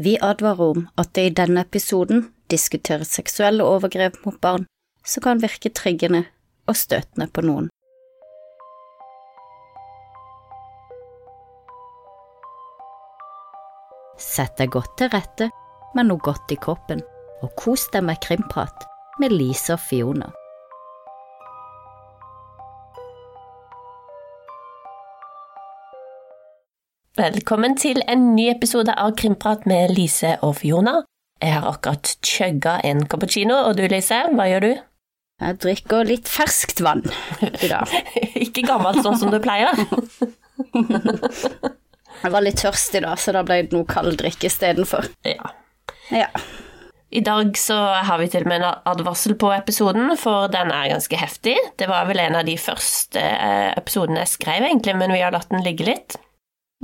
Vi advarer om at det i denne episoden diskuteres seksuelle overgrep mot barn som kan virke triggende og støtende på noen. Sett deg godt til rette med noe godt i kroppen, og kos deg med krimprat med Lise og Fiona. Velkommen til en ny episode av Krimprat med Lise og Fiona. Jeg har akkurat chugga en cappuccino, og du Lise, hva gjør du? Jeg drikker litt ferskt vann i dag. Ikke gammelt sånn som du pleier. Jeg var litt tørst i dag, så da ble det noe kald drikke istedenfor. Ja. Ja. I dag så har vi til og med en advarsel på episoden, for den er ganske heftig. Det var vel en av de første eh, episodene jeg skrev, egentlig, men vi har latt den ligge litt.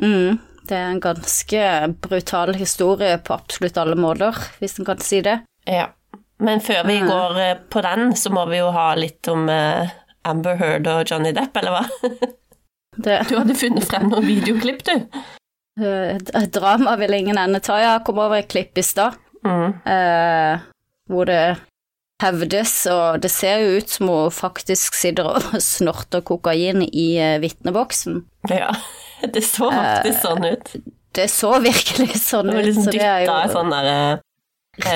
Mm, det er en ganske brutal historie på absolutt alle måter, hvis en kan si det. Ja. Men før vi Mm. går eh, på den, så må vi jo ha litt om eh, Amber Heard og Johnny Depp, eller hva? det Du hadde funnet frem noen videoklipp, du. eh, drama vil ingen ende ta. Jeg kom over et klipp i stad Mm. eh, hvor det hevdes, og det ser jo ut som hun faktisk sitter og snorter kokain i vitneboksen. Ja, det så faktisk sånn ut. Det så virkelig sånn ut, liksom så det er jo sånn der eh,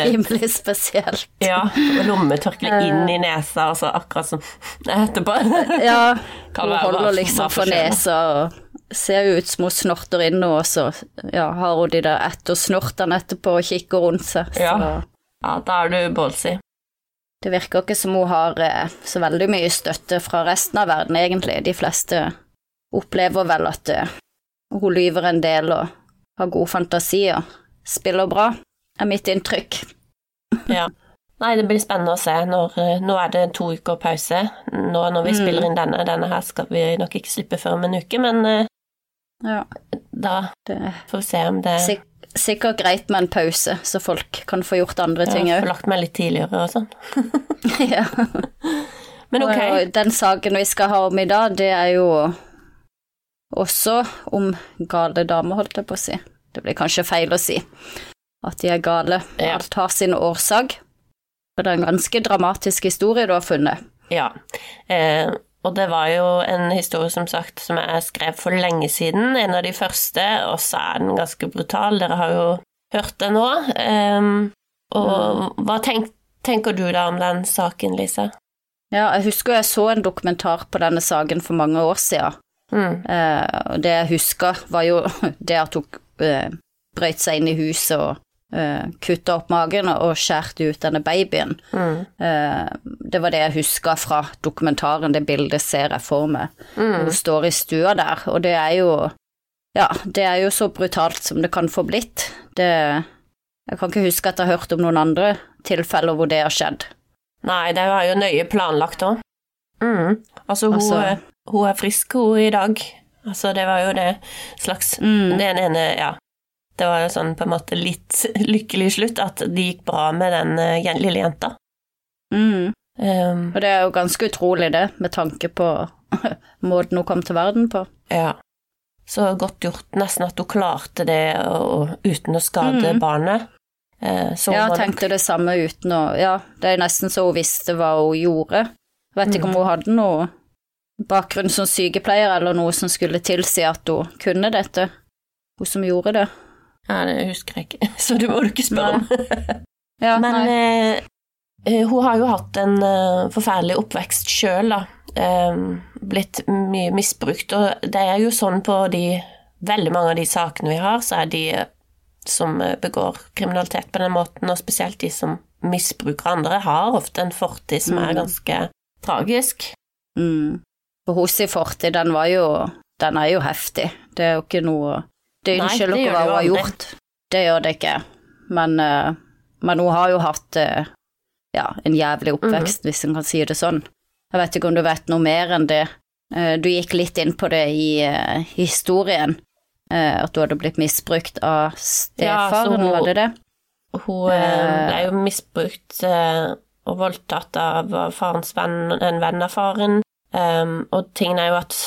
rimelig spesielt. Ja, lommetørkle inn i nesa, og så akkurat som etterpå. Ja, hun holder liksom for nesa og ser jo ut som hun snorter inn noe, og så ja, har hun de der ettersnortene etterpå og kikker rundt seg. Så Ja. Ja, da er du ballsy. det virker ikke som hun har eh, så veldig mye støtte fra resten av verden, egentlig. De fleste opplever vel at eh, hun lyver en del og har god fantasi og spiller bra, er mitt inntrykk. Ja. Nei, det blir spennende å se. Når, eh, nå er det to uker pause. Nå når vi Mm. spiller inn denne. Denne her skal vi nok ikke slippe før om en uke, men eh, Ja, da får vi se om det Sik sikkert greit med en pause, så folk kan få gjort andre ting òg. Ja, få lagt meg litt tidligere og sånn. ja. Men ok. Og den saken vi skal ha om i dag, det er jo også om gale damer, holdt jeg på å si. Det blir kanskje feil å si at de er gale. Ja. Alt har sin årsak. Og det er en ganske dramatisk historie du har funnet. Ja. Eh, og det var jo en historie, som sagt, som jeg skrev for lenge siden. En av de første, og så er den ganske brutal. Dere har jo hørt det nå. Eh, og hva tenk, tenker du da om den saken, Lise? Ja, jeg husker jeg så en dokumentar på denne saken for mange år siden. Mm. Uh, det jeg husker, var jo det at hun uh, brøyt seg inn i huset og uh, kutta opp magen og skjærte ut denne babyen. Mm. Uh, det var det jeg huska fra dokumentaren, det bildet ser jeg for meg. Mm. Hun står i stua der, og det er jo Ja, det er jo så brutalt som det kan få blitt. Det Jeg kan ikke huske at jeg har hørt om noen andre tilfeller hvor det har skjedd. Nei, det var jo nøye planlagt òg. Mm. Altså, hun, Altså- hun er frisk, hun, i dag. Altså, det var jo det slags Mm. Den ene, ja. Det var jo sånn på en måte litt lykkelig slutt, at det gikk bra med den uh, lille jenta. Mm. Um, Og det er jo ganske utrolig, det, med tanke på måten hun kom til verden på. ja. Så godt gjort, nesten at hun klarte det og, uten å skade Mm. barnet. Uh, så Ja, hun tenkte det samme uten å Ja, det er nesten så hun visste hva hun gjorde. Vet ikke om hun hadde noe bakgrunn som sykepleier eller noe som skulle tilsi at hun kunne dette, hun som gjorde det. Ja, det husker jeg ikke, så det må du ikke spørre om. Ja, Men eh, eh, hun har jo hatt en uh, forferdelig oppvekst sjøl, da. Um, blitt mye misbrukt, og det er jo sånn på de Veldig mange av de sakene vi har, så er de som begår kriminalitet på den måten, og spesielt de som misbruker andre, har ofte en fortid som er Mm. ganske tragisk. Mm. For i fortid, den var jo Den er jo heftig. Det er jo ikke noe Det det ikke gjør hva hun har gjort. Det gjør det ikke. Men, eh, men hun har jo hatt eh, ja, en jævlig oppvekst, hvis en kan si det sånn. Jeg vet ikke om du vet noe mer enn det. Eh, Du gikk litt inn på det i historien, at du hadde blitt misbrukt av Ja, stefaren, hun- var det det? Hun ble jo misbrukt og voldtatt av av farens venn, en venn av faren. Um, og tingen er jo at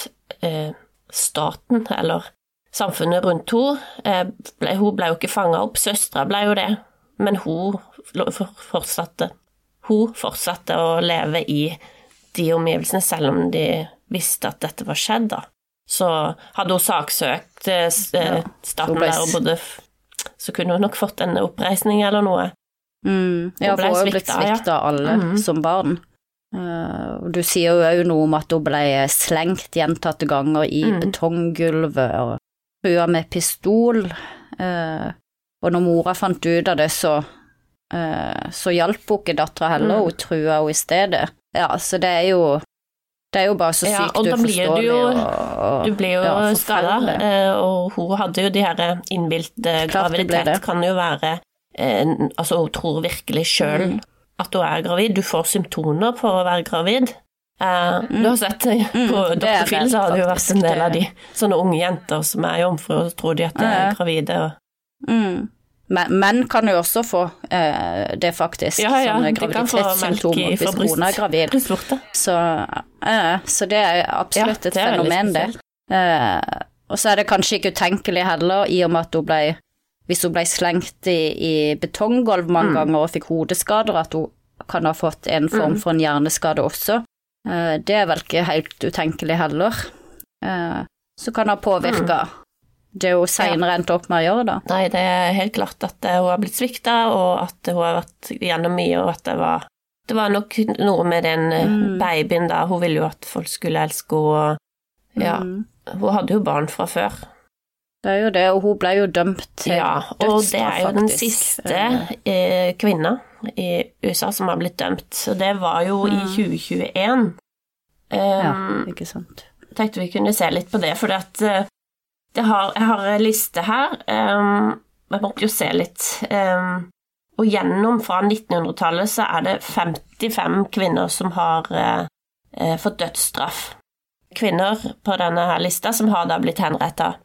uh, staten, eller samfunnet rundt henne. Hun ble jo ikke fanga opp, søstera ble jo det, men hun fortsatte. Hun fortsatte å leve i de omgivelsene, selv om de visste at dette var skjedd, da. Så hadde hun saksøkt eh, staten ja, der og bodde Så kunne hun nok fått en oppreisning eller noe. Mm, ja, Hun ble for hun blitt svikta, svikta alle mm. som barn. Eh, du sier jo òg noe om at hun ble slengt gjentatte ganger i mm. betonggulvet og trua med pistol. Eh, og når mora fant ut av det, så, eh, så hjalp hun ikke dattera heller, mm. hun trua henne i stedet. Ja, så det er jo det er jo bare så Ja, og da blir du jo- og, Du blir jo ja, skada, og hun hadde jo de her det graviditet. Kan jo være Altså, hun tror virkelig sjøl Mm. At hun er gravid. Du får symptomer på å være gravid. Eh, Du har sett eh, på Mm, Dr. Phil, så har det jo vært en del av de sånne unge jenter som er jomfru, og så tror de at de er gravide. Og... Mm. Men menn kan jo også få eh, det, faktisk. Ja, ja, sånne graviditetssymptomer hvis kona er gravid. Så, eh, så det er absolutt Ja, et er fenomen, det. Eh, og så er det kanskje ikke utenkelig heller, i og med at hun ble Hvis hun ble slengt i, i betonggulv mange Mm. ganger og fikk hodeskader, at hun kan ha fått en form Mm. for en hjerneskade også. Eh, det er vel ikke helt utenkelig heller. Eh, så kan ha påvirka det hun seinere endte opp med å gjøre, da. Nei, det er helt klart at eh, hun har blitt svikta, og at hun har vært gjennom mye, og at det var Det var nok noe med den Mm. babyen da. Hun ville jo at folk skulle elske henne, og ja. Mm. Hun hadde jo barn fra før. Det er jo det, og hun ble jo dømt til Ja, og det er jo den siste eh, kvinna i USA som har blitt dømt, og det var jo i 2021. Ja, Um, ikke sant. tenkte vi kunne se litt på det, for at eh, det har, jeg har en liste her. Um, jeg måtte jo se litt. Um, og gjennom fra 1900-tallet så er det 55 kvinner som har uh, fått dødsstraff. Kvinner på denne her lista som har da blitt henretta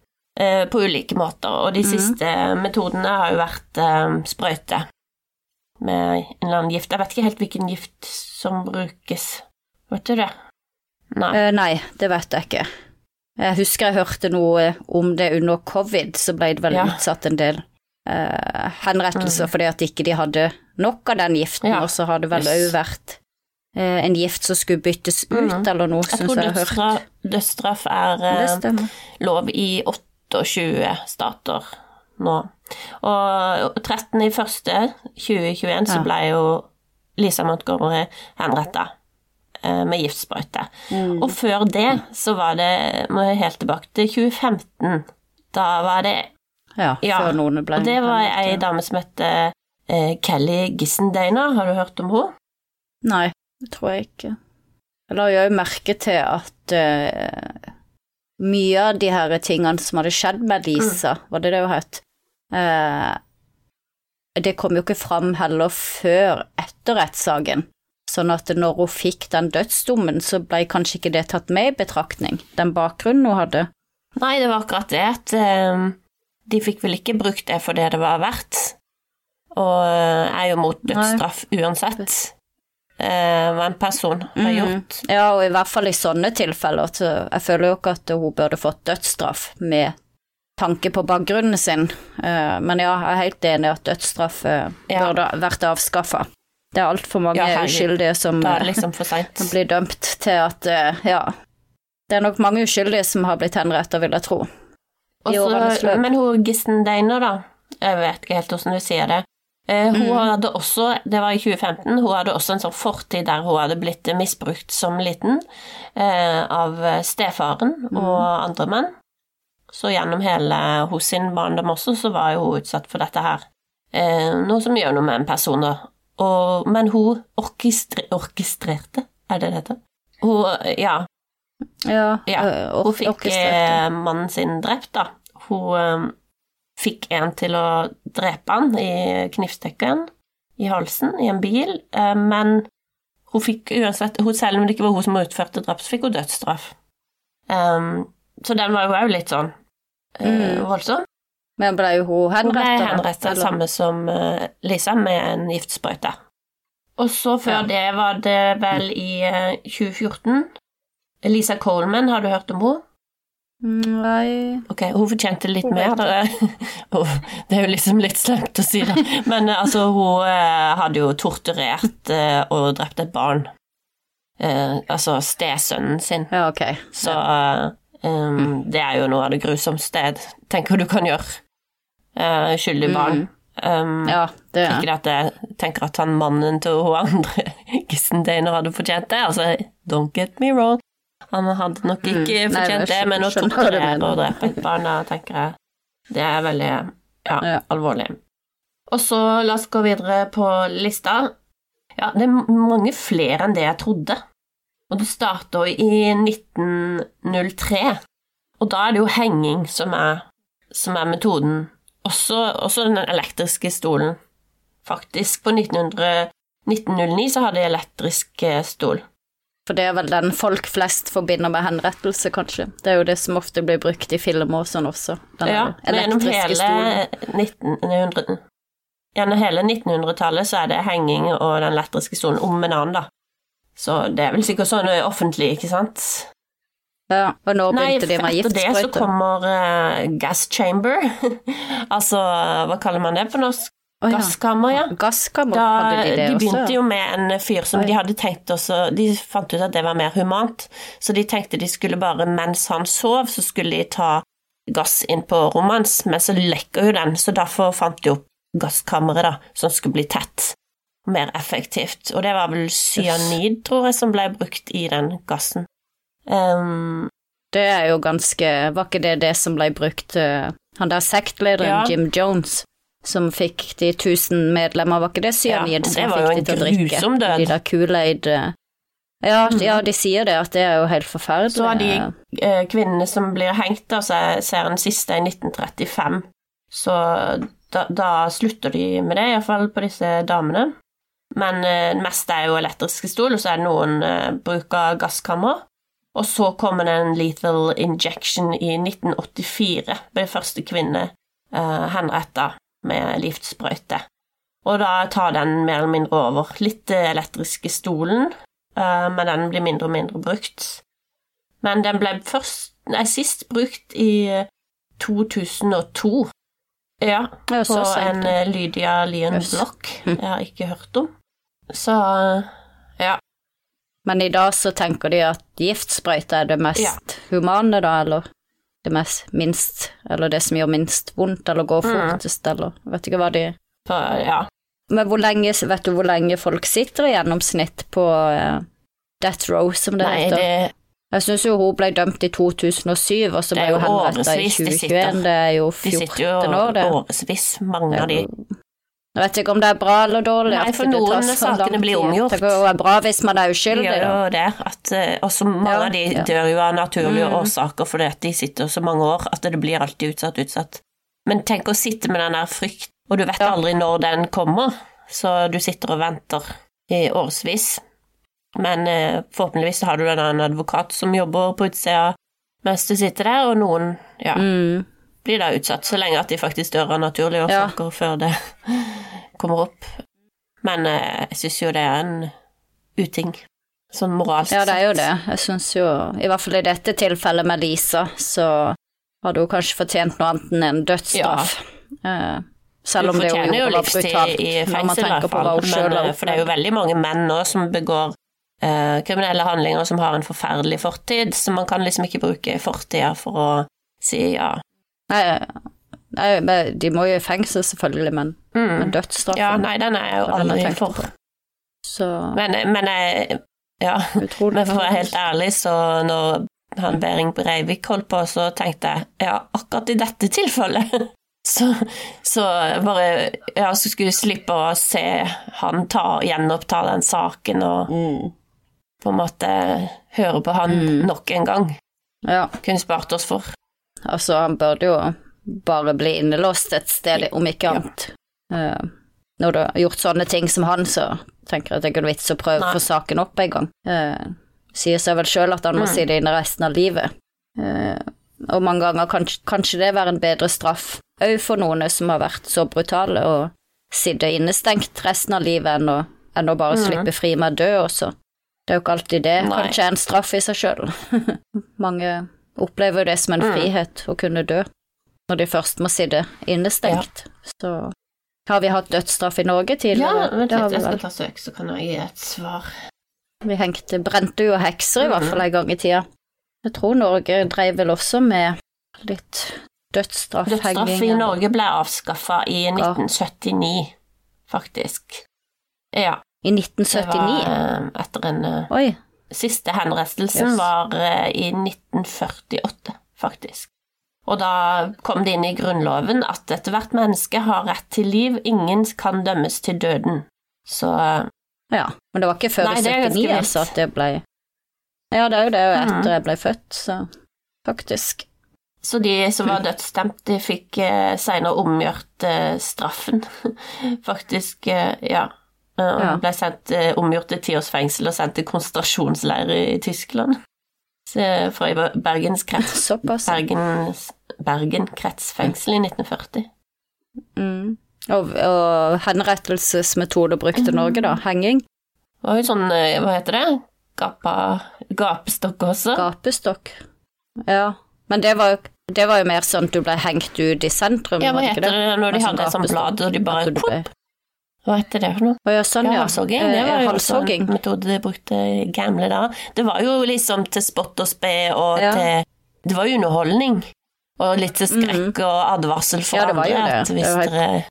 på ulike måter. Og de siste metodene har jo vært eh, sprøyte med en eller annen gift. Jeg vet ikke helt hvilken gift som brukes. Vet du det? Nei. Uh, nei, det vet jeg ikke. Jeg husker jeg hørte noe om det under covid, så ble det vel Ja. utsatt en del uh, henrettelser fordi at ikke de hadde nok av den giften, Ja. og så har det vel Yes. vært uh, en gift som skulle byttes ut, mm. eller noe, syns jeg har hørt. Jeg tror dødsstraff er eh, lov i 28 stater nå. Og 13.1.2021 så ble jo Lisa Montgomery henretta med giftsprøyte. Mm. Og før det så var det må jeg helt tilbake til 2015. Da var det Ja, Ja, før noen ble Og det var ei dame som het eh, Kelly Gissendeiner. Har du hørt om henne? Nei, det tror jeg ikke. Jeg la jo merke til at eh, mye av de her tingene som hadde skjedd med Lisa, Mm. var det det hun het, eh, det kom jo ikke fram heller før etter rettssaken. Sånn at når hun fikk den dødsdommen, så ble kanskje ikke det tatt med i betraktning, den bakgrunnen hun hadde. Nei, det var akkurat det at eh, de fikk vel ikke brukt det for det det var verdt, og eh, er jo mot dødsstraff uansett eh, en person har Mhm. gjort. Ja, og i hvert fall i sånne tilfeller, så jeg føler jo ikke at hun burde fått dødsstraff med tanke på bakgrunnen sin, Eh, men ja, jeg er helt enig i at dødsstraff eh, Ja. burde vært avskaffa. Det er altfor mange Ja, uskyldige som eh, liksom blir dømt til at eh, ja, det er nok mange uskyldige som har blitt henrettet, vil jeg tro. Også. Men hun Gissendeiner, da, jeg vet ikke helt hvordan du sier det. Eh, hun Mhm. hadde også, det var i 2015, hun hadde også en sånn fortid der hun hadde blitt misbrukt som liten eh, av stefaren Mhm. og andre menn. Så gjennom hele hos sin barndom også, så var hun utsatt for dette her. Eh, noe som gjør noe med en person, da. Og, men hun orkestre, orkestrerte, er det det heter? Hun, ja, Ja, Ja, hun fikk mannen sin drept, da. Hun fikk en til å drepe han i knivstikken i halsen i en bil, eh, men hun fikk uansett hun, Selv om det ikke var hun som utførte drap, så fikk hun dødsstraff. Um, så den var jo òg litt sånn eh, Mm. voldsom. Men ble jo hun Hun ble henrettet? henrettet, samme som eh, Lisa, med en giftsprøyte. Og så før Ja. det var det vel i eh, 2014 Lisa Coleman, har du hørt om henne? Nei Ok, hun fortjente litt mer, det er jo liksom litt slemt å si det, men eh, altså, hun eh, hadde jo torturert eh, og drept et barn. Altså stesønnen sin. Ja, ok. Så um, det er jo noe av det grusomste jeg tenker du kan gjøre. Uh, Skyldig barn. Um, Ja, det Ikke at jeg tenker at han mannen til hun andre Gissen hadde fortjent det, altså, don't get me wrong. Han hadde nok ikke Mm. Fortjent Nei, det, men å du torturere og drepe et barn, da tenker jeg det er veldig ja, Ja. alvorlig. Og så la oss gå videre på lista. Ja, det er mange flere enn det jeg trodde. Og det starter i 1903, og da er det jo henging som er, som er metoden. Også, også den elektriske stolen. Faktisk, på 1900, 1909 så hadde jeg elektrisk eh, stol. For det er vel den folk flest forbinder med henrettelse, kanskje. Det er jo det som ofte blir brukt i filmer og sånn også. Den Ja, gjennom hele 1900 Gjennom hele 1900-tallet så er det henging og den elektriske stolen om en annen, da. Så det er vel sikkert sånn offentlig, ikke sant? Ja, og Nei, begynte de med etter det så kommer uh, gas chamber. altså, hva kaller man det på norsk? Å, ja. Gasskammer, ja. Gasskammer, Da, hadde de det de også? begynte jo med en fyr som Oi. de hadde tenkt også De fant ut at det var mer humant, så de tenkte de skulle bare, mens han sov, så skulle de ta gass inn på rommet hans, men så lekker jo den, så derfor fant de opp gasskammeret, da, som skulle bli tett. Mer effektivt. Og det var vel cyanid, tror jeg, som ble brukt i den gassen. Um, Det er jo ganske Var ikke det det som ble brukt uh, Han der sektlederen Ja. Jim Jones, som fikk de 1000 medlemmer, var ikke det cyanid Ja, som fikk de til å drikke? død. De der Kool-Aid eh. ja, ja, de sier det, at det er jo helt forferdelig. Så av de eh, kvinnene som blir hengt, da, så ser den siste i 1935. Så da, da slutter de med det, iallfall på disse damene. Men eh, det meste er jo elektriske stol, og så er det noen eh, bruk av gasskammer. Og så kommer det en lethal injection i 1984, ble første kvinne eh, henretta med livssprøyte. Og da tar den mer eller mindre over. Litt eh, elektriske stolen, eh, men den blir mindre og mindre brukt. Men den ble først, nei, sist brukt i eh, 2002. Ja, Ja, på en eh, Lydia. Block. Jeg har ikke hørt om. Så eh, ja. Men i dag så tenker de at giftsprøyte er det mest Ja. humane, da, eller det mest minst Eller det som gjør minst vondt, eller går Mm. fortest, eller Vet ikke hva de På, ja. Men hvor lenge, vet du hvor lenge folk sitter i gjennomsnitt på uh, death row, som det Nei, heter? det Jeg syns jo hun ble dømt i 2007, og så Det ble hun henretta i årevis de 2021. Det er jo 14 år De sitter jo 14 år, det. årevis, mange av de. Jeg vet ikke om det er bra eller dårlig. Nei, for noen av sakene blir omgjort. Det går jo bra hvis man er uskyldig, gjør jo det, at eh, også mange Ja, av de ja. dør jo av naturlige Mm. årsaker fordi de sitter så mange år at det blir alltid utsatt, utsatt. Men tenk å sitte med den der frykt, og du vet Ja. aldri når den kommer, så du sitter og venter i årevis. Men eh, forhåpentligvis har du en advokat som jobber på utsida mens du sitter der, og noen ja, Mm. blir da utsatt, så lenge at de faktisk dør av naturlige Ja. årsaker før det kommer opp. Men eh, jeg syns jo det er en uting, sånn moralsk Ja, det er jo det. Jeg syns jo, i hvert fall i dette tilfellet med Lisa, så hadde hun kanskje fortjent noe annet enn en dødsstraff. Eh, selv om det jo jo var brutalt, i når man fengsel, tenker på hva fall. hun sjøl Men, har eh, for det er jo veldig mange menn nå som begår uh, kriminelle handlinger som har en forferdelig fortid, så man kan liksom ikke bruke fortida for å si ja. Nei, nei, de må jo i fengsel, selvfølgelig, men, men Mm. dødsstraffen Ja, nei, den er jeg jo aldri for. Så Men, men jeg Ja. utrolig Men for å være helt ærlig, så når han Behring Breivik holdt på, så tenkte jeg ja, akkurat i dette tilfellet så, så bare Ja, så skulle jeg slippe å se han ta, gjenoppta den saken og på en måte høre på han Mm. nok en gang. Ja, Kunne spart oss for. altså, han burde jo bare bli innelåst et sted, om ikke Ja. annet. Eh, når du har gjort sånne ting som han, så tenker jeg at det er ikke noe vits å prøve å få saken opp en gang. Eh, sier seg vel sjøl at han må Mm. sitte inne resten av livet. Eh, og mange ganger kan kanskje det være en bedre straff, òg for noen som har vært så brutale, å sitte innestengt resten av livet enn å, enn å bare Mm. slippe fri med å dø også. Det er jo ikke alltid det Nei. kanskje er en straff i seg sjøl. mange opplever jo det som en Mm. frihet å kunne dø når de først må sitte innestengt. Så har vi hatt dødsstraff i Norge Ja, tidligere? vent litt, jeg skal ta søk, så kan jeg gi et svar. Vi hengte, brente jo hekser i hvert fall en gang i tida. Jeg tror Norge drev vel også med litt dødsstraff, Dødsstraff i. Norge ble avskaffa i 1979, faktisk. Ja, I det var eh, etter en eh, Oi, Siste henrettelsen Yes. var eh, i 1948, faktisk. Og da kom det inn i Grunnloven at ethvert menneske har rett til liv, ingen kan dømmes til døden. Så ja. Men det var ikke før i det er 79 altså at det ble Ja, det er jo det Mhm. etter jeg ble født, så faktisk. Så de som var dødsstemt, de fikk eh, senere omgjort eh, straffen. Faktisk, eh, ja. Og Ja. ble sendt, eh, omgjort til ti års fengsel og sendt til konsentrasjonsleir i Tyskland. Fra i Bergens krets, Såpass. Bergen, kretsfengsel i 1940. Mm. Og, og henrettelsesmetode brukte Norge, da? Henging? Det var jo sånn, eh, hva heter det, Gapa, gapestokk også. Gapestokk. Ja. Men det var, det var jo mer sånn at du ble hengt ut i sentrum, Ja, hva heter det det? når de hadde et sånt blad, og de bare ble- Hva heter det for noe? Å ja, sånn, Ja, halshogging. Det Eh, var jo også en metode de brukte i gamle dager. Det var jo liksom til spott og spe og Ja. til Det var jo underholdning. Og litt til skrekk og advarsel for. Ja, det andre. det. At Det hvis var helt- dere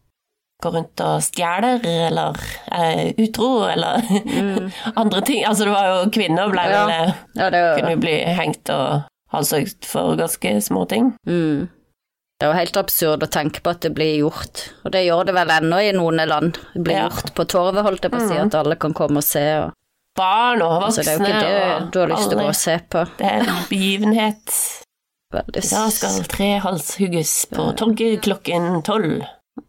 går rundt og stjeler eller er utro eller andre ting Altså, det var jo Kvinner ble Mm. Ja. vel eh, Ja, det, Kunne bli hengt og halshogd for ganske små ting. mm. Det er jo helt absurd å tenke på at det blir gjort, og det gjør det vel ennå i noen land. Det blir Ja. gjort på torvet, holdt jeg på å si, at alle kan komme og se. Og, Barn og voksne det er jo ikke det du har lyst til å gå og se på. Det er en begivenhet. Veldig I dag skal tre halshugges på torget klokken tolv.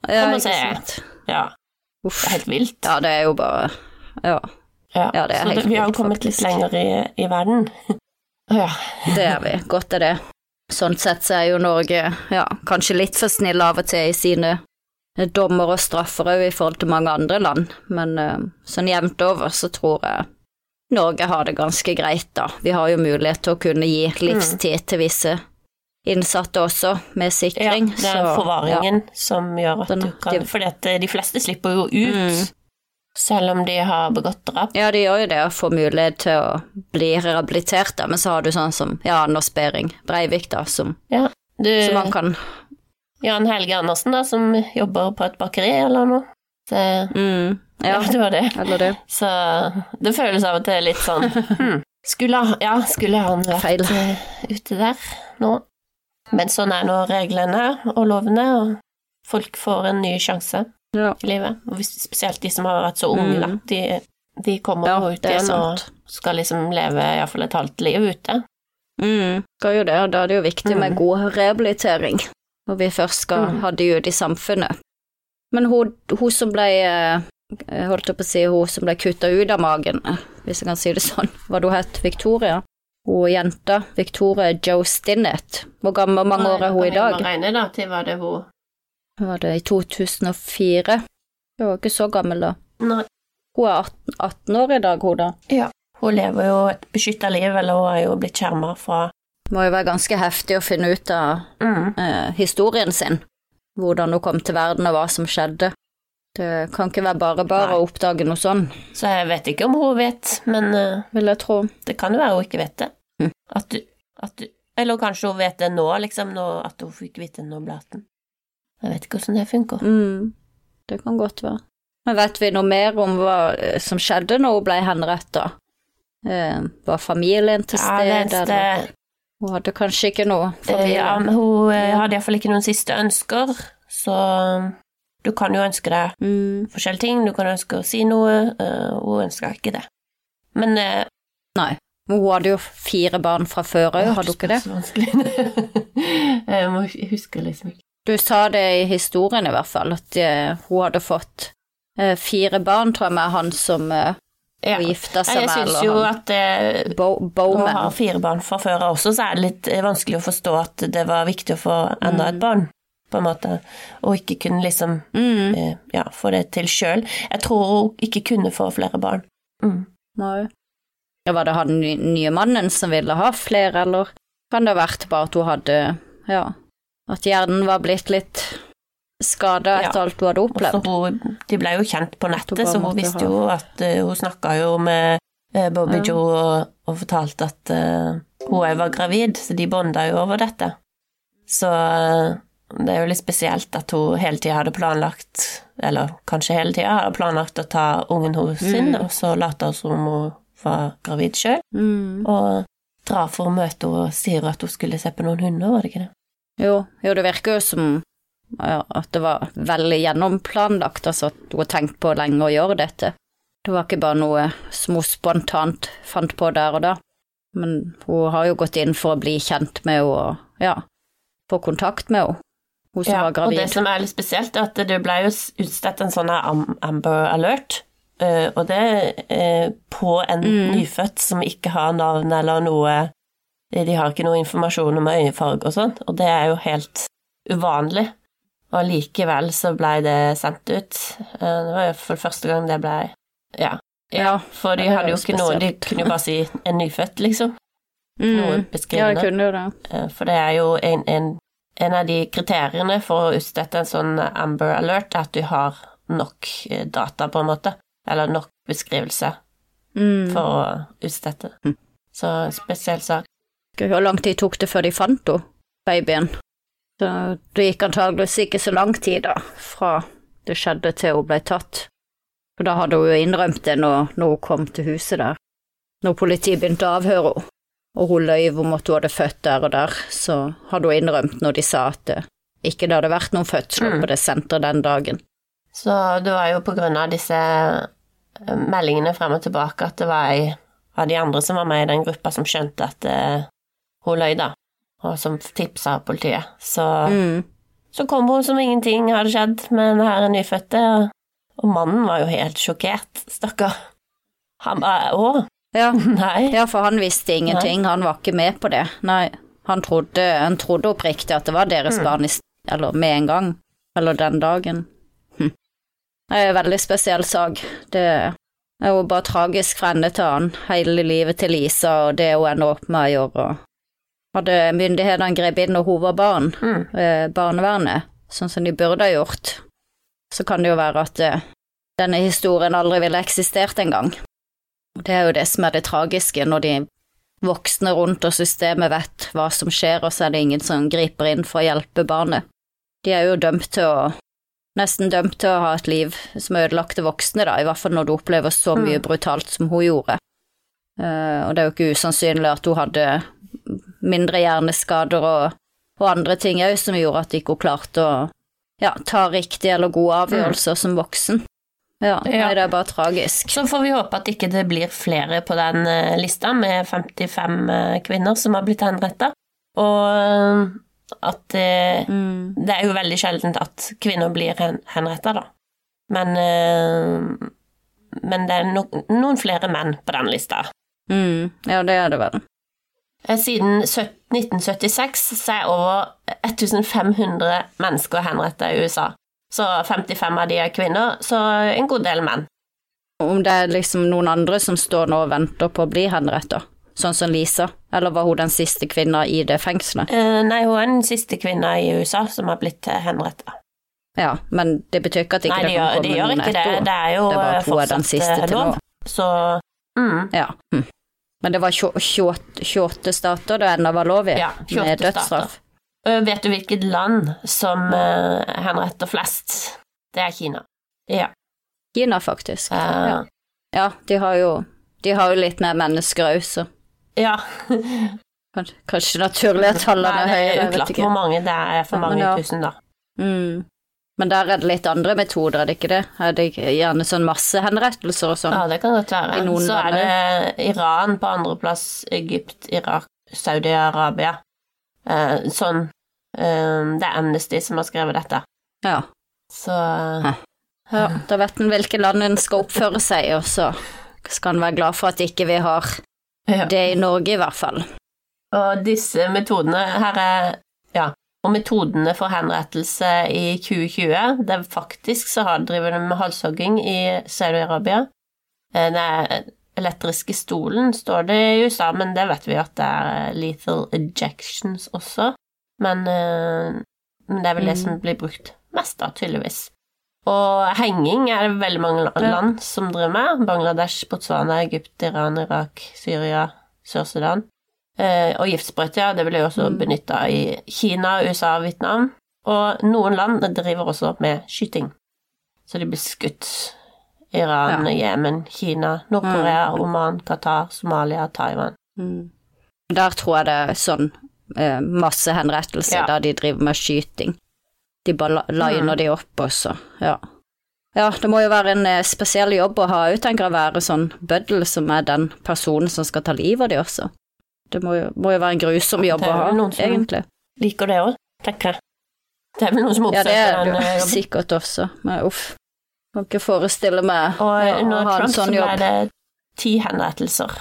ja, Kom og se. Ja, Uff. det er helt vilt. Ja, det er jo bare Ja, Ja, Ja, det er så helt vi har jo kommet litt lenger i, i verden. ja. det er vi. Godt er det. Sånn sett så er jo Norge ja, kanskje litt for snill av og til i sine dommer og straffer òg i forhold til mange andre land, men eh, sånn jevnt over så tror jeg Norge har det ganske greit, da. Vi har jo mulighet til å kunne gi livstid til visse innsatte også, med sikring. ja, det er så, forvaringen som gjør at Den- du kan de- Fordi at eh, de fleste slipper jo ut, Mm. Selv om de har begått drap. Ja, de gjør jo det, og får mulighet til å bli rehabilitert, da, men så har du sånn som ja, Anders Behring Breivik, da, som, Ja. Du, som man kan Jan Helge Andersen, da, som jobber på et bakeri eller noe. Så, mm, ja. Ja, det var det. eller det. Så det føles av og til litt sånn hm, skulle, Ja, skulle han vært Feil. eh, ute der nå? Men sånn er nå reglene og lovene, og folk får en ny sjanse Ja. i livet. Og hvis, spesielt de som har vært så unge, da. Mm. De, de kommer Ja, jo ut igjen og skal liksom leve iallfall et halvt liv ute. Mm, skal jo det, og da er det jo viktig med Mm. god rehabilitering når vi først skal Mm. ha de ut i samfunnet. Men hun, hun som ble eh, holdt jeg på å si, hun som ble kutta ut av magen, eh, hvis jeg kan si det sånn, hva det hun het, Victoria? Hun jenta, Victoria Joe Stinnett. Hvor gammel, mange år er hun i dag? Kan jeg regne da til hva det hun Var det i 2004? Hun var ikke så gammel da. Nei. Hun er 18, 18 år i dag, hun da. Ja. Hun lever jo et beskytta liv, eller hun er jo blitt skjerma fra Må jo være ganske heftig å finne ut av mm. eh, historien sin. Hvordan hun kom til verden og hva som skjedde. Det kan ikke være bare bare å oppdage noe sånn, Så jeg vet ikke om hun vet, men uh, vil jeg tro. Det kan jo være hun ikke vet det. Mm. At du, at du Eller kanskje hun vet det nå, liksom, nå, at hun fikk vite det når hun ble 18. Jeg vet ikke hvordan det funker. Mm, det kan godt være. Men vet vi noe mer om hva eh, som skjedde når hun ble henrettet? Eh, var familien til Ja, stede, det, eller? Hun hadde kanskje ikke noe eh, familie? ja, men hun hadde iallfall ikke noen siste ønsker, så um, du kan jo ønske deg Mm, forskjellige ting. Du kan ønske å si noe. hun ønska ikke det. Men nei. Men hun hadde jo fire barn fra før òg, hadde hun ikke det? Så vanskelig. jeg må huske liksom ikke. Du sa det i historien i hvert fall, at eh, hun hadde fått eh, fire barn, tror jeg, med han som eh, Ja. hun gifta seg med, syns eller jo han at eh, Bo har Bowman. ha fire barn fra før også, så er det litt vanskelig å forstå at det var viktig å få enda Mm. et barn, på en måte, og ikke kunne liksom Mm, eh, ja, få det til sjøl. Jeg tror hun ikke kunne få flere barn. Mm. nei. Ja, var det han nye mannen som ville ha flere, eller? kan det ha vært bare at hun hadde Ja, at hjernen var blitt litt skada etter Ja. alt hun hadde opplevd. hun, de ble jo kjent på nettet, så hun visste jo at uh, Hun snakka jo med eh, Bobby Ja. Joe og, og fortalte at uh, hun òg var gravid, så de bonda jo over dette. Så det er jo litt spesielt at hun hele tida hadde planlagt, eller kanskje hele tida, hadde planlagt å ta ungen hennes sin, Mm. og så late som hun var gravid sjøl, Mm. og dra for å møte henne og sier at hun skulle se på noen hunder, var det ikke det? Jo, jo, det virker jo som ja, at det var veldig gjennomplanlagt, altså at hun har tenkt på lenge å gjøre dette. Det var ikke bare noe som hun spontant fant på der og da, men hun har jo gått inn for å bli kjent med henne og ja, få kontakt med henne, hun som var og det som er litt spesielt, er at det ble jo utstedt en sånn Amber Alert, eh, og det er på en Mm. nyfødt som ikke har navn eller noe De har ikke noe informasjon om øyefarge og sånn, og det er jo helt uvanlig. Og likevel så blei det sendt ut. Eh, Det var jo for første gang det blei Ja. Ja, For de hadde jo ikke noe De kunne jo bare si en nyfødt, liksom. Noe Mm. Ja, beskrivende. jeg kunne jo det. Eh, For det er jo en, en, en av de kriteriene for å utstette en sånn Amber Alert, er at du har nok eh, data, på en måte. Eller nok beskrivelse Mm. for å utstette. Mm. Så spesiell sak. Hvor lang tid tok det før de fant henne, babyen? Så det gikk antageligvis ikke så lang tid da, fra det skjedde til hun ble tatt. For da hadde hun jo innrømt det når, når hun kom til huset der. Når politiet begynte å avhøre henne, og hun løy om at hun hadde født der og der, så hadde hun innrømt når de sa at det ikke det hadde vært noen fødsler Mm. på det senteret den dagen. Så det var jo på grunn av disse eh, meldingene frem og tilbake at det var ei av de andre som var med i den gruppa som skjønte at eh, hun løy, da, og som tipsa politiet. Så Mm. Så kom hun som ingenting hadde skjedd med denne her nyfødte, og- mannen var jo helt sjokkert, stakkar. Han bare Å, Ja, nei. Ja, for han visste ingenting, han var ikke med på det. Nei, han trodde, han trodde oppriktig at det var deres Mm. barn, i eller med en gang, eller den dagen. Hm. Det er en veldig spesiell sak. Det er jo bare tragisk fra ende til annen, hele livet til Lisa og det hun ender opp med å gjøre. Hadde myndighetene grepet inn når hun var barn, Mm. eh, barnevernet, sånn som de burde ha gjort, så kan det jo være at eh, denne historien aldri ville eksistert engang. Det er jo det som er det tragiske, når de voksne rundt og systemet vet hva som skjer, og så er det ingen som griper inn for å hjelpe barnet. De er jo dømt til å Nesten dømt til å ha et liv som ødelagte voksne, da, i hvert fall når du opplever så mye brutalt som hun gjorde. Eh, og det er jo ikke usannsynlig at hun hadde mindre hjerneskader og, og andre ting òg som gjorde at ikke hun klarte å ja, ta riktige eller gode avgjørelser som voksen. Ja, Ja. Det er bare tragisk. Så får vi håpe at ikke det blir flere på den eh, lista, med 55 eh, kvinner som har blitt henretta. Og eh, at det, Mm. det er jo veldig sjeldent at kvinner blir hen, henretta, da. Men, men det er no, noen flere menn på den lista. Mm. Ja, det er det vel. Eh, Siden 1976 så er over 1500 mennesker henrettet i USA. Så 55 av de er kvinner, så en god del menn. Om det er liksom noen andre som står nå og venter på å bli henrettet, sånn som Lisa, eller var hun den siste kvinna i det fengselet? Eh, Nei, hun er den siste kvinna i USA som har blitt henretta. Ja, men det betyr ikke at ikke Nei, det de kan gjør, de komme noen det. etter henne. Det er jo Det er bare eh, er den fortsatt siste lov, til lov. nå. Så mm, Ja. Hm. Men det var 28 28 stater det ennå var lov i, Ja, 28 med dødsstraff. Stater. Vet du hvilket land som uh, henretter flest? Det er Kina. Ja. Kina, faktisk. Uh, Ja. ja, de har jo de har jo litt mer mennesker òg, så ja. kanskje, naturlige naturlig at tallene er er det høyere, er uklart hvor mange det er for mange ja. tusen, da. Mm. Men der er det litt andre metoder, er det ikke det? Er det gjerne sånn massehenrettelser og sånn? Ja, det kan godt være. Så er det Iran på andreplass, Egypt, Irak, Saudi-Arabia. Eh, sånn eh, Det er Amnesty som har skrevet dette. Ja. Så eh, ja. Da vet en hvilke land en skal oppføre seg, i, og så skal en være glad for at ikke vi har det i Norge, i hvert fall. Og disse metodene her er. Og metodene for henrettelse i 2020 det er Faktisk så har driver de med halshogging i Saudi-Arabia. Den Det er elektriske stolen, står det i USA, men det vet vi at det er lethal ejections også. Men, eh, men det er vel det som blir brukt mest, da, tydeligvis. Og henging er det veldig mange land som driver med. Bangladesh, Botswana, Egypt, Iran, Irak, Syria, Sør-Sudan. Eh, og giftsprøyte, ja, det blir jo også benytta i Kina, USA og Vietnam. Og noen land driver også med skyting. Så de blir skutt. Iran, Jemen, Kina, Nord-Korea, Oman, Qatar, Somalia, Taiwan. Mm. Der tror jeg det er sånn eh, masse henrettelser Ja. der de driver med skyting. De bare liner liner de opp også, ja. Ja, det må jo være en eh, spesiell jobb å ha ut, tenker jeg, være sånn bøddel som er den personen som skal ta livet av de også. Det må jo, må jo være en grusom jobb å ha, egentlig. Liker det òg, tenker jeg. Det er vel noen som oppsøker den Ja, det er det jo eh, sikkert også, men uff. Kan ikke forestille meg Og å under ha en sånn Trump så Trump ble det ti henrettelser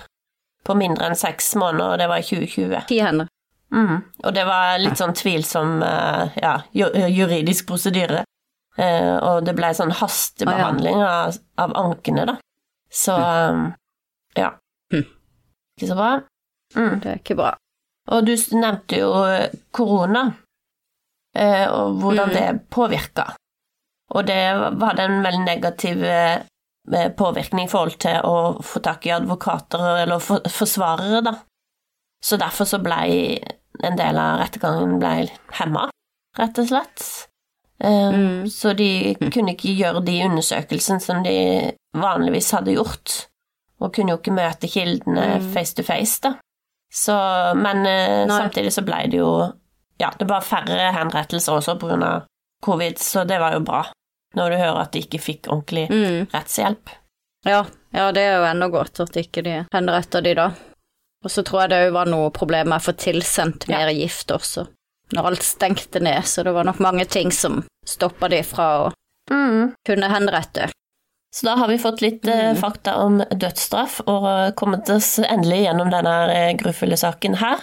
på mindre enn seks måneder, og det var i 2020. Ti hender. Mm. Og det var litt sånn tvilsom eh, ja, juridisk prosedyre. Eh, og det ble sånn hastebehandling av, av ankene, da. Så um, ja. Hm. Ikke så bra. Mm. Det er ikke bra. Og du nevnte jo eh, korona, eh, og hvordan Mm. det påvirka. Og det hadde en veldig negativ eh, påvirkning i forhold til å få tak i advokater eller forsvarere, da. Så derfor så blei en del av rettergangen blei hemma, rett og slett. Mm. Så de kunne ikke gjøre de undersøkelsene som de vanligvis hadde gjort, og kunne jo ikke møte kildene Mm. face to face, da. Så, men eh, Nei. samtidig så ble det jo Ja, det var færre henrettelser også av covid, så det var jo bra. Når du hører at de ikke fikk ordentlig Mm. rettshjelp. Ja, ja, det er jo enda godt at ikke de henretter de da. Og så tror jeg det òg var noe problem med å få tilsendt Ja. mer gift også, når alt stengte ned, så det var nok mange ting som stoppa de fra å Mm. kunne henrette. Så da har vi fått litt eh, Mm. fakta om dødsstraff, og eh, kommet oss endelig gjennom denne eh, grufulle saken her.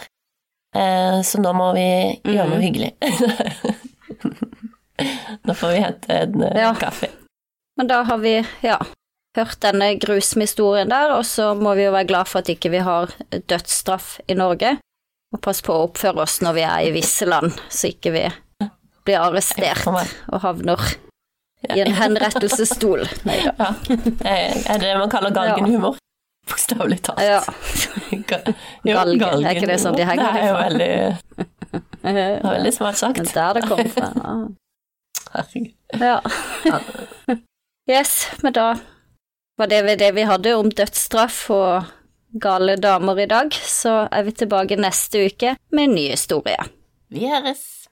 Så nå må vi gjøre noe Mm. hyggelig. nå får vi hente en Ja. kaffe. Men da har vi, ja, hørt denne grusomme historien der, og så må vi jo være glad for at ikke vi har dødsstraff i Norge, og passe på å oppføre oss når vi er i visse land, så ikke vi blir arrestert og havner i en henrettelsesstol. Nei da. Ja. Det er det man kaller galgenhumor. Bokstavelig talt. Ja. Ga- jo, Galgen, er ikke det sånn de henger Det er jo veldig, det er veldig smart sagt. Men der det kommer fra. Herregud. Ja. Yes, men da var det det vi hadde om dødsstraff og gale damer i dag, så er vi tilbake neste uke med en ny historie. Vi høres.